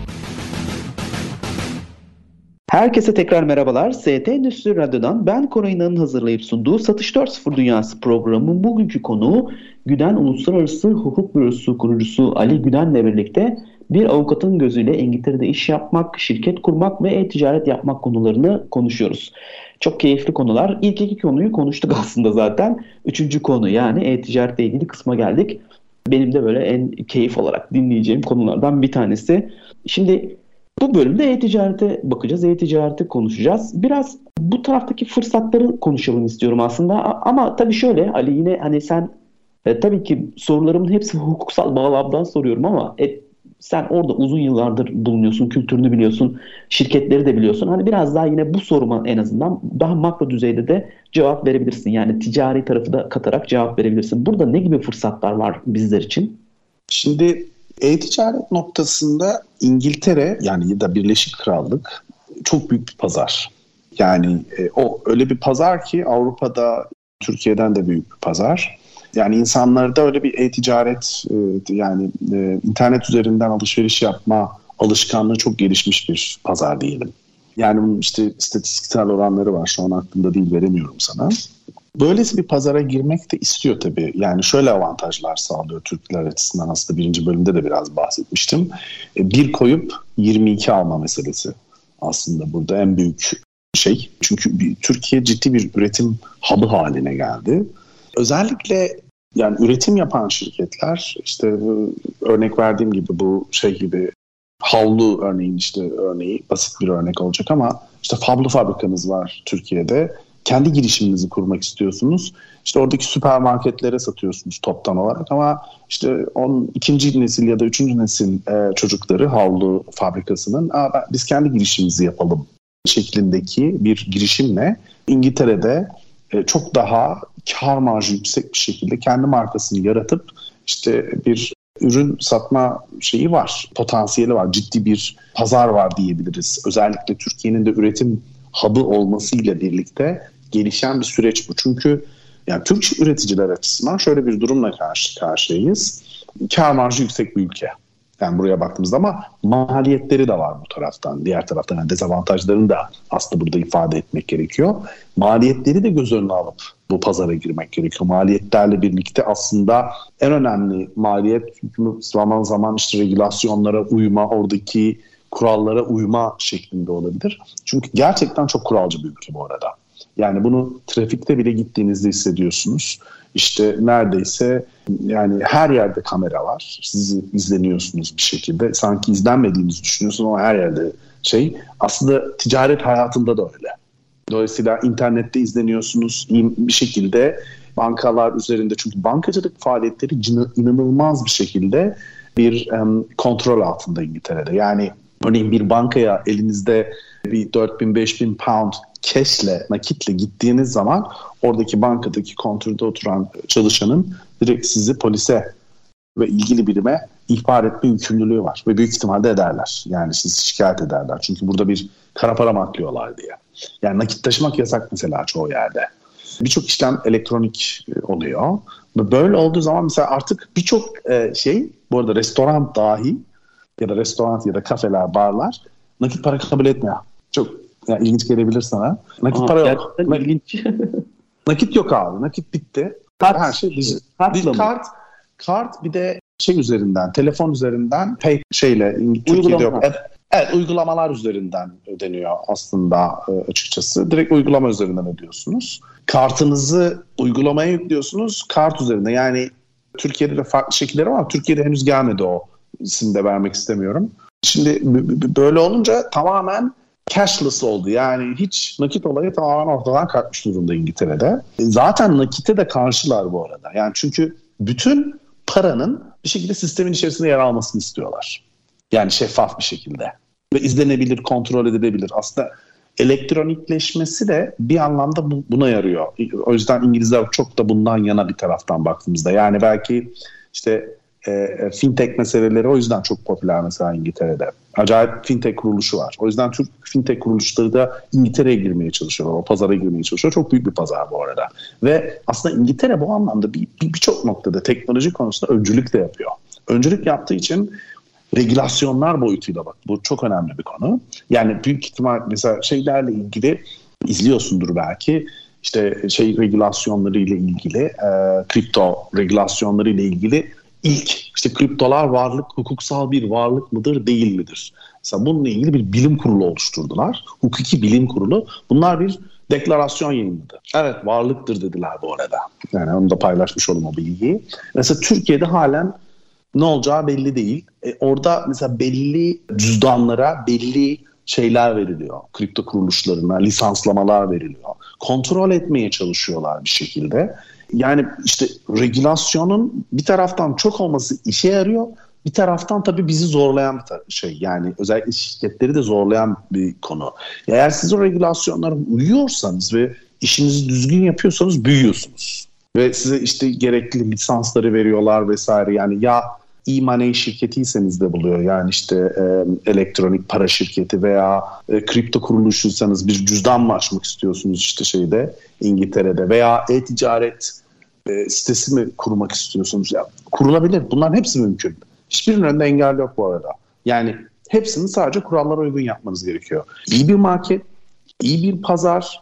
[SPEAKER 2] Herkese tekrar merhabalar. ST Endüstri Radyo'dan ben Koray İnan'ın hazırlayıp sunduğu Satış 4.0 Dünyası programının bugünkü konuğu Güden Uluslararası Hukuk Bürosu kurucusu Ali Güden'le birlikte bir avukatın gözüyle İngiltere'de iş yapmak, şirket kurmak ve e-ticaret yapmak konularını konuşuyoruz. Çok keyifli konular. İlk iki konuyu konuştuk aslında zaten. Üçüncü konu yani e-ticaretle ilgili kısma geldik. Benim de böyle en keyif olarak dinleyeceğim konulardan bir tanesi. Şimdi bu bölümde e-ticarete bakacağız, e-ticareti konuşacağız. Biraz bu taraftaki fırsatları konuşalım istiyorum aslında. Ama tabii şöyle Ali yine hani sen e, tabii ki sorularımın hepsi hukuksal bağlamdan soruyorum ama e, sen orada uzun yıllardır bulunuyorsun, kültürünü biliyorsun, şirketleri de biliyorsun. Hani biraz daha yine bu soruma en azından daha makro düzeyde de cevap verebilirsin. Yani ticari tarafı da katarak cevap verebilirsin. Burada ne gibi fırsatlar var bizler için?
[SPEAKER 3] Şimdi e-ticaret noktasında İngiltere yani ya da Birleşik Krallık çok büyük bir pazar. Yani e, o öyle bir pazar ki Avrupa'da Türkiye'den de büyük bir pazar. Yani insanlarda öyle bir e-ticaret e, yani e, internet üzerinden alışveriş yapma alışkanlığı çok gelişmiş bir pazar diyelim. Yani işte istatistiksel oranları var. Şu an aklımda değil veremiyorum sana. Böylesi bir pazara girmek de istiyor tabii. Yani şöyle avantajlar sağlıyor Türkler açısından aslında birinci bölümde de biraz bahsetmiştim. E, bir koyup 22 alma meselesi aslında burada en büyük şey. Çünkü Türkiye ciddi bir üretim hub'ı haline geldi. Özellikle yani üretim yapan şirketler işte örnek verdiğim gibi bu şey gibi havlu örneğin işte örneği basit bir örnek olacak ama işte fablo fabrikanız var Türkiye'de. Kendi girişiminizi kurmak istiyorsunuz. İşte oradaki süpermarketlere satıyorsunuz toptan olarak ama işte on ikinci nesil ya da üçüncü nesil e, çocukları havlu fabrikasının Aa, ben, biz kendi girişimimizi yapalım şeklindeki bir girişimle İngiltere'de e, çok daha kar marjı yüksek bir şekilde kendi markasını yaratıp işte bir ürün satma şeyi var, potansiyeli var, ciddi bir pazar var diyebiliriz. Özellikle Türkiye'nin de üretim hub'ı olmasıyla birlikte gelişen bir süreç bu. Çünkü yani Türk üreticiler açısından şöyle bir durumla karşı karşıyayız. Kar marjı yüksek bir ülke. Yani buraya baktığımızda ama maliyetleri de var bu taraftan. Diğer taraftan yani dezavantajlarını da aslında burada ifade etmek gerekiyor. Maliyetleri de göz önüne alıp bu pazara girmek gerekiyor. Maliyetlerle birlikte aslında en önemli maliyet zaman zaman işte regülasyonlara uyma, oradaki kurallara uyma şeklinde olabilir. Çünkü gerçekten çok kuralcı bir ülke bu arada. Yani bunu trafikte bile gittiğinizde hissediyorsunuz. İşte neredeyse yani her yerde kamera var. Siz izleniyorsunuz bir şekilde. Sanki izlenmediğinizi düşünüyorsunuz ama her yerde şey. Aslında ticaret hayatında da öyle. Dolayısıyla internette izleniyorsunuz bir şekilde bankalar üzerinde çünkü bankacılık faaliyetleri inanılmaz bir şekilde bir um, kontrol altında İngiltere'de. Yani örneğin bir bankaya elinizde bir 4000-5000 pound cash'le, nakitle gittiğiniz zaman oradaki bankadaki kontrolde oturan çalışanın direkt sizi polise ve ilgili birime ihbar etme yükümlülüğü var. Ve büyük ihtimalle ederler. Yani sizi şikayet ederler. Çünkü burada bir kara para maklıyorlar diye. Yani nakit taşımak yasak mesela çoğu yerde. Birçok işlem elektronik e, oluyor. Böyle olduğu zaman mesela artık birçok e, şey, bu arada restoran dahi ya da restoran ya da kafeler, barlar nakit para kabul etmiyor. Çok yani ilginç gelebilir sana. Nakit Aa, para yok. ilginç. nakit yok abi. Nakit bitti. Kart, Her şey dijital. Kart, kart, kart bir de şey üzerinden, telefon üzerinden pay şeyle Türkiye'de yok. Evet, evet, uygulamalar üzerinden ödeniyor aslında e, açıkçası. Direkt uygulama üzerinden ödüyorsunuz. Kartınızı uygulamaya yüklüyorsunuz. Kart üzerinde yani Türkiye'de de farklı şekilleri var. Türkiye'de henüz gelmedi o isim de vermek istemiyorum. Şimdi böyle olunca tamamen cashless oldu. Yani hiç nakit olayı tamamen ortadan kalkmış durumda İngiltere'de. Zaten nakite de karşılar bu arada. Yani çünkü bütün paranın bir şekilde sistemin içerisinde yer almasını istiyorlar. Yani şeffaf bir şekilde. Ve izlenebilir, kontrol edilebilir. Aslında elektronikleşmesi de bir anlamda buna yarıyor. O yüzden İngilizler çok da bundan yana bir taraftan baktığımızda. Yani belki işte e, e, fintech meseleleri o yüzden çok popüler mesela İngiltere'de. Acayip fintech kuruluşu var. O yüzden Türk fintech kuruluşları da İngiltere'ye girmeye çalışıyorlar. O pazara girmeye çalışıyor. Çok büyük bir pazar bu arada. Ve aslında İngiltere bu anlamda birçok bir, bir noktada teknoloji konusunda öncülük de yapıyor. Öncülük yaptığı için regülasyonlar boyutuyla bak. Bu çok önemli bir konu. Yani büyük ihtimal mesela şeylerle ilgili izliyorsundur belki işte şey regülasyonları ile ilgili, e, kripto regülasyonları ile ilgili ilk işte kriptolar varlık hukuksal bir varlık mıdır değil midir? Mesela bununla ilgili bir bilim kurulu oluşturdular. Hukuki bilim kurulu. Bunlar bir deklarasyon yayınladı. Evet varlıktır dediler bu arada. Yani onu da paylaşmış olalım o bilgiyi. Mesela Türkiye'de halen ne olacağı belli değil. E, orada mesela belli cüzdanlara belli şeyler veriliyor. Kripto kuruluşlarına lisanslamalar veriliyor. Kontrol etmeye çalışıyorlar bir şekilde. Yani işte regülasyonun bir taraftan çok olması işe yarıyor. Bir taraftan tabii bizi zorlayan bir şey. Yani özellikle şirketleri de zorlayan bir konu. Eğer siz o regülasyonlara uyuyorsanız ve işinizi düzgün yapıyorsanız büyüyorsunuz. Ve size işte gerekli lisansları veriyorlar vesaire. Yani ya e-money şirketiyseniz de buluyor. Yani işte e, elektronik para şirketi veya e, kripto kuruluşuysanız bir cüzdan mı açmak istiyorsunuz işte şeyde İngiltere'de veya e-ticaret e, sitesi mi kurmak istiyorsunuz? Ya, kurulabilir. Bunların hepsi mümkün. Hiçbirinin önünde engel yok bu arada. Yani hepsini sadece kurallara uygun yapmanız gerekiyor. İyi bir market, iyi bir pazar,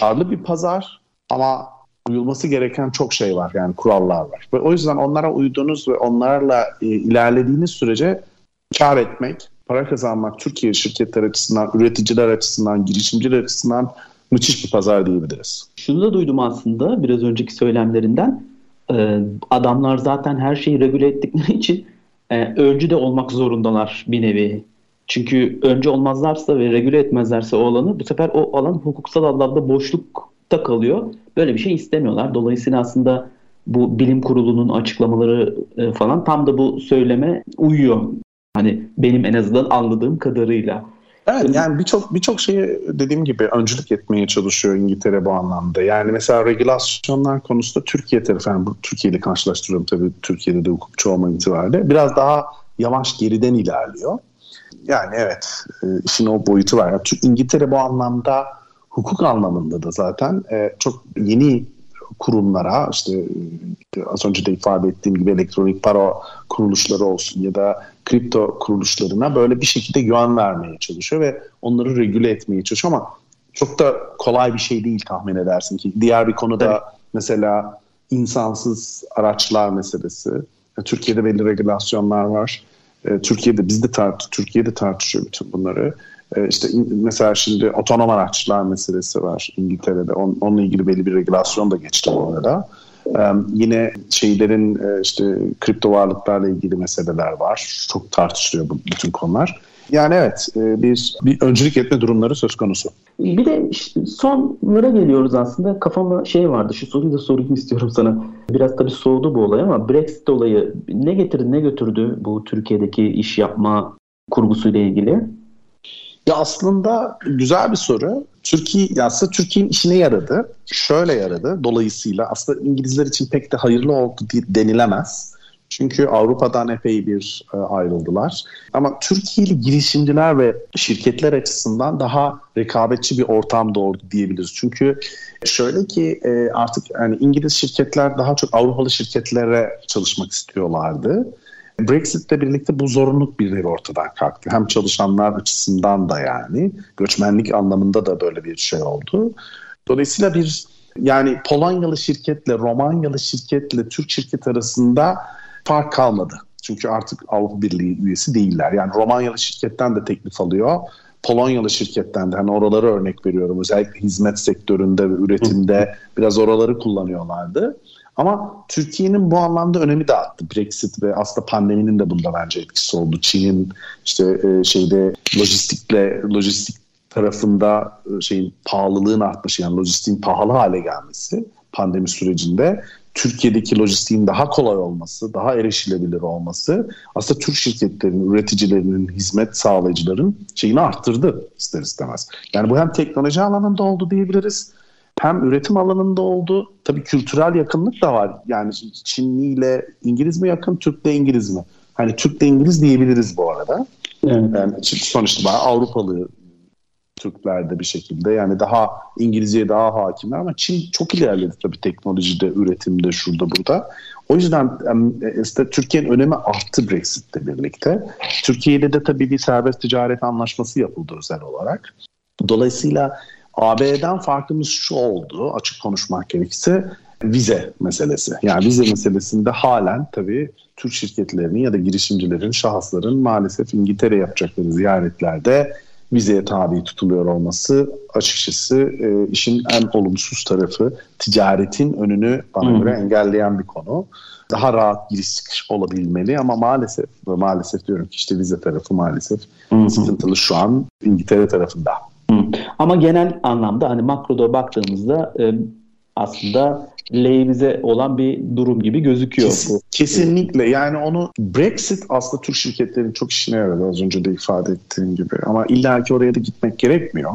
[SPEAKER 3] karlı bir pazar ama uyulması gereken çok şey var yani kurallar var. Ve o yüzden onlara uyduğunuz ve onlarla e, ilerlediğiniz sürece kar etmek, para kazanmak Türkiye şirketler açısından, üreticiler açısından, girişimciler açısından müthiş bir pazar diyebiliriz.
[SPEAKER 2] Şunu da duydum aslında biraz önceki söylemlerinden. Ee, adamlar zaten her şeyi regüle ettikleri için e, öncü de olmak zorundalar bir nevi. Çünkü önce olmazlarsa ve regüle etmezlerse o alanı bu sefer o alan hukuksal anlamda boşlukta kalıyor. Böyle bir şey istemiyorlar. Dolayısıyla aslında bu bilim kurulunun açıklamaları e, falan tam da bu söyleme uyuyor. Hani benim en azından anladığım kadarıyla.
[SPEAKER 3] Evet yani birçok birçok şeyi dediğim gibi öncülük etmeye çalışıyor İngiltere bu anlamda. Yani mesela regülasyonlar konusunda Türkiye tarafı, yani bu Türkiye ile karşılaştırıyorum tabii Türkiye'de de hukukçu olma itibariyle biraz daha yavaş geriden ilerliyor. Yani evet e, işin o boyutu var. Yani İngiltere bu anlamda hukuk anlamında da zaten e, çok yeni kurumlara işte az önce de ifade ettiğim gibi elektronik para kuruluşları olsun ya da kripto kuruluşlarına böyle bir şekilde güven vermeye çalışıyor ve onları regüle etmeye çalışıyor ama çok da kolay bir şey değil tahmin edersin ki. Diğer bir konuda evet. mesela insansız araçlar meselesi. Türkiye'de belli regülasyonlar var. E, Türkiye'de biz de tart Türkiye'de tartışıyor bütün bunları. E, işte mesela şimdi otonom araçlar meselesi var İngiltere'de. onunla ilgili belli bir regülasyon da geçti bu arada. yine şeylerin işte kripto varlıklarla ilgili meseleler var. Çok tartışılıyor bu bütün konular. Yani evet bir, bir öncülük etme durumları söz konusu.
[SPEAKER 2] Bir de sonlara geliyoruz aslında. Kafama şey vardı şu soruyu da sorayım istiyorum sana. Biraz tabii soğudu bu olay ama Brexit olayı ne getirdi ne götürdü bu Türkiye'deki iş yapma kurgusuyla ilgili?
[SPEAKER 3] Ya aslında güzel bir soru. Türkiye aslında Türkiye'nin işine yaradı. Şöyle yaradı. Dolayısıyla aslında İngilizler için pek de hayırlı oldu denilemez. Çünkü Avrupa'dan epey bir e, ayrıldılar. Ama Türkiye'li girişimciler ve şirketler açısından daha rekabetçi bir ortam doğurdu diyebiliriz. Çünkü şöyle ki e, artık yani İngiliz şirketler daha çok Avrupalı şirketlere çalışmak istiyorlardı. Brexit'le birlikte bu zorunluluk bir ortadan kalktı. Hem çalışanlar açısından da yani göçmenlik anlamında da böyle bir şey oldu. Dolayısıyla bir yani Polonyalı şirketle Romanyalı şirketle Türk şirket arasında fark kalmadı. Çünkü artık Avrupa Birliği üyesi değiller. Yani Romanyalı şirketten de teklif alıyor. Polonyalı şirketten de hani oraları örnek veriyorum. Özellikle hizmet sektöründe ve üretimde biraz oraları kullanıyorlardı. Ama Türkiye'nin bu anlamda önemi de arttı. Brexit ve aslında pandeminin de bunda bence etkisi oldu. Çin'in işte e, şeyde lojistikle lojistik tarafında e, şeyin pahalılığın artması yani lojistiğin pahalı hale gelmesi pandemi sürecinde Türkiye'deki lojistiğin daha kolay olması, daha erişilebilir olması aslında Türk şirketlerinin, üreticilerinin, hizmet sağlayıcıların şeyini arttırdı ister istemez. Yani bu hem teknoloji alanında oldu diyebiliriz hem üretim alanında oldu. Tabii kültürel yakınlık da var. Yani Çinli ile İngiliz mi yakın, Türk ile İngiliz mi? Hani Türk ile İngiliz diyebiliriz bu arada. Evet. Yani sonuçta Avrupalı Türkler de bir şekilde yani daha İngilizceye daha hakimler ama Çin çok ilerledi tabii teknolojide, üretimde, şurada burada. O yüzden işte Türkiye'nin önemi arttı Brexit'le birlikte. Türkiye ile de tabii bir serbest ticaret anlaşması yapıldı özel olarak. Dolayısıyla AB'den farkımız şu oldu açık konuşmak gerekirse vize meselesi. Yani vize meselesinde halen tabii Türk şirketlerinin ya da girişimcilerin, şahısların maalesef İngiltere yapacakları ziyaretlerde vizeye tabi tutuluyor olması açıkçası e, işin en olumsuz tarafı ticaretin önünü bana hmm. göre engelleyen bir konu. Daha rahat giriş çıkış olabilmeli ama maalesef ve maalesef diyorum ki işte vize tarafı maalesef hmm. sıkıntılı şu an İngiltere tarafında.
[SPEAKER 2] Ama genel anlamda hani makroda baktığımızda e, aslında lehimize olan bir durum gibi gözüküyor. Kes,
[SPEAKER 3] kesinlikle yani onu Brexit aslında Türk şirketlerin çok işine yaradı az önce de ifade ettiğim gibi ama illaki oraya da gitmek gerekmiyor.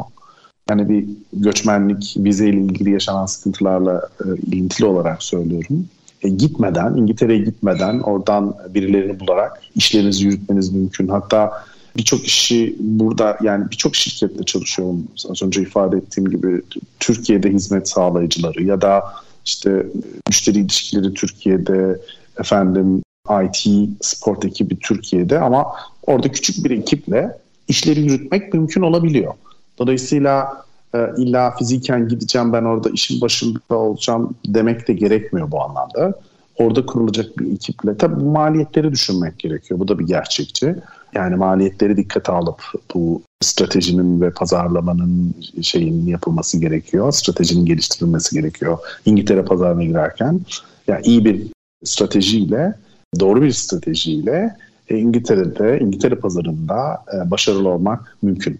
[SPEAKER 3] Yani bir göçmenlik vizeyle ilgili yaşanan sıkıntılarla e, ilintili olarak söylüyorum. E, gitmeden, İngiltere'ye gitmeden oradan birilerini bularak işlerinizi yürütmeniz mümkün. Hatta birçok işi burada yani birçok şirketle çalışıyorum. Az önce ifade ettiğim gibi Türkiye'de hizmet sağlayıcıları ya da işte müşteri ilişkileri Türkiye'de efendim IT sport ekibi Türkiye'de ama orada küçük bir ekiple işleri yürütmek mümkün olabiliyor. Dolayısıyla e, illa fiziken gideceğim ben orada işin başında olacağım demek de gerekmiyor bu anlamda. Orada kurulacak bir ekiple tabii bu maliyetleri düşünmek gerekiyor. Bu da bir gerçekçi. Yani maliyetleri dikkate alıp bu stratejinin ve pazarlamanın şeyinin yapılması gerekiyor. Stratejinin geliştirilmesi gerekiyor. İngiltere pazarına girerken yani iyi bir stratejiyle, doğru bir stratejiyle e, İngiltere'de, İngiltere pazarında e, başarılı olmak mümkün.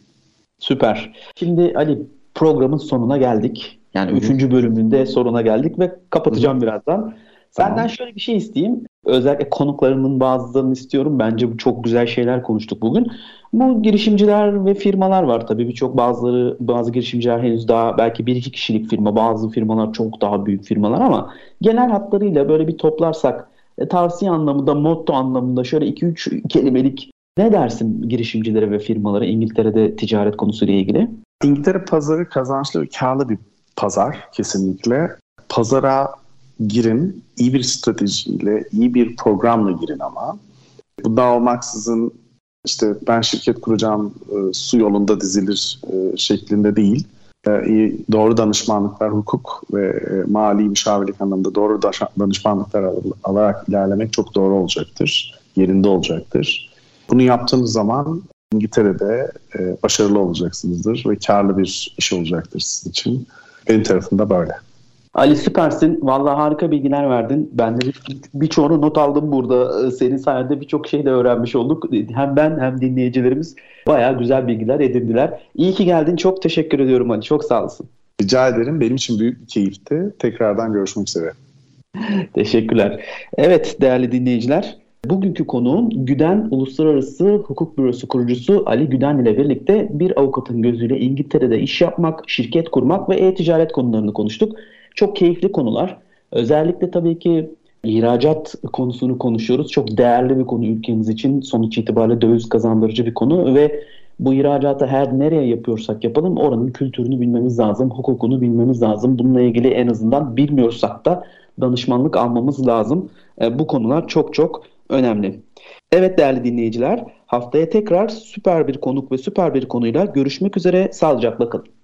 [SPEAKER 2] Süper. Şimdi Ali programın sonuna geldik. Yani Hı-hı. üçüncü bölümünde soruna geldik ve kapatacağım Hı-hı. birazdan. Senden tamam. şöyle bir şey isteyeyim. Özellikle konuklarımın bazılarını istiyorum. Bence bu çok güzel şeyler konuştuk bugün. Bu girişimciler ve firmalar var tabii. Birçok bazıları bazı girişimciler henüz daha belki bir iki kişilik firma, bazı firmalar çok daha büyük firmalar ama genel hatlarıyla böyle bir toplarsak e, tavsiye anlamında, motto anlamında şöyle iki üç kelimelik ne dersin girişimcilere ve firmalara İngiltere'de ticaret konusuyla ilgili?
[SPEAKER 3] İngiltere pazarı kazançlı ve karlı bir pazar kesinlikle. Pazara girin, iyi bir stratejiyle, iyi bir programla girin ama. Bundan olmaksızın işte ben şirket kuracağım e, su yolunda dizilir e, şeklinde değil. E, doğru danışmanlıklar, hukuk ve mali müşavirlik anlamında doğru danışmanlıklar al, alarak ilerlemek çok doğru olacaktır. Yerinde olacaktır. Bunu yaptığınız zaman İngiltere'de başarılı olacaksınızdır ve karlı bir iş olacaktır sizin için. Benim tarafımda böyle.
[SPEAKER 2] Ali süpersin. Vallahi harika bilgiler verdin. Ben de birçoğunu bir not aldım burada. Ee, senin sayende birçok şey de öğrenmiş olduk. Hem ben hem dinleyicilerimiz bayağı güzel bilgiler edindiler. İyi ki geldin. Çok teşekkür ediyorum Ali. Çok sağ olasın.
[SPEAKER 3] Rica ederim. Benim için büyük bir keyifti. Tekrardan görüşmek üzere.
[SPEAKER 2] Teşekkürler. Evet değerli dinleyiciler. Bugünkü konuğum Güden Uluslararası Hukuk Bürosu kurucusu Ali Güden ile birlikte bir avukatın gözüyle İngiltere'de iş yapmak, şirket kurmak ve e-ticaret konularını konuştuk. Çok keyifli konular. Özellikle tabii ki ihracat konusunu konuşuyoruz. Çok değerli bir konu ülkemiz için. Sonuç itibariyle döviz kazandırıcı bir konu ve bu ihracatı her nereye yapıyorsak yapalım oranın kültürünü bilmemiz lazım, hukukunu bilmemiz lazım. Bununla ilgili en azından bilmiyorsak da danışmanlık almamız lazım. E, bu konular çok çok önemli. Evet değerli dinleyiciler, haftaya tekrar süper bir konuk ve süper bir konuyla görüşmek üzere. Sağlıcakla kalın.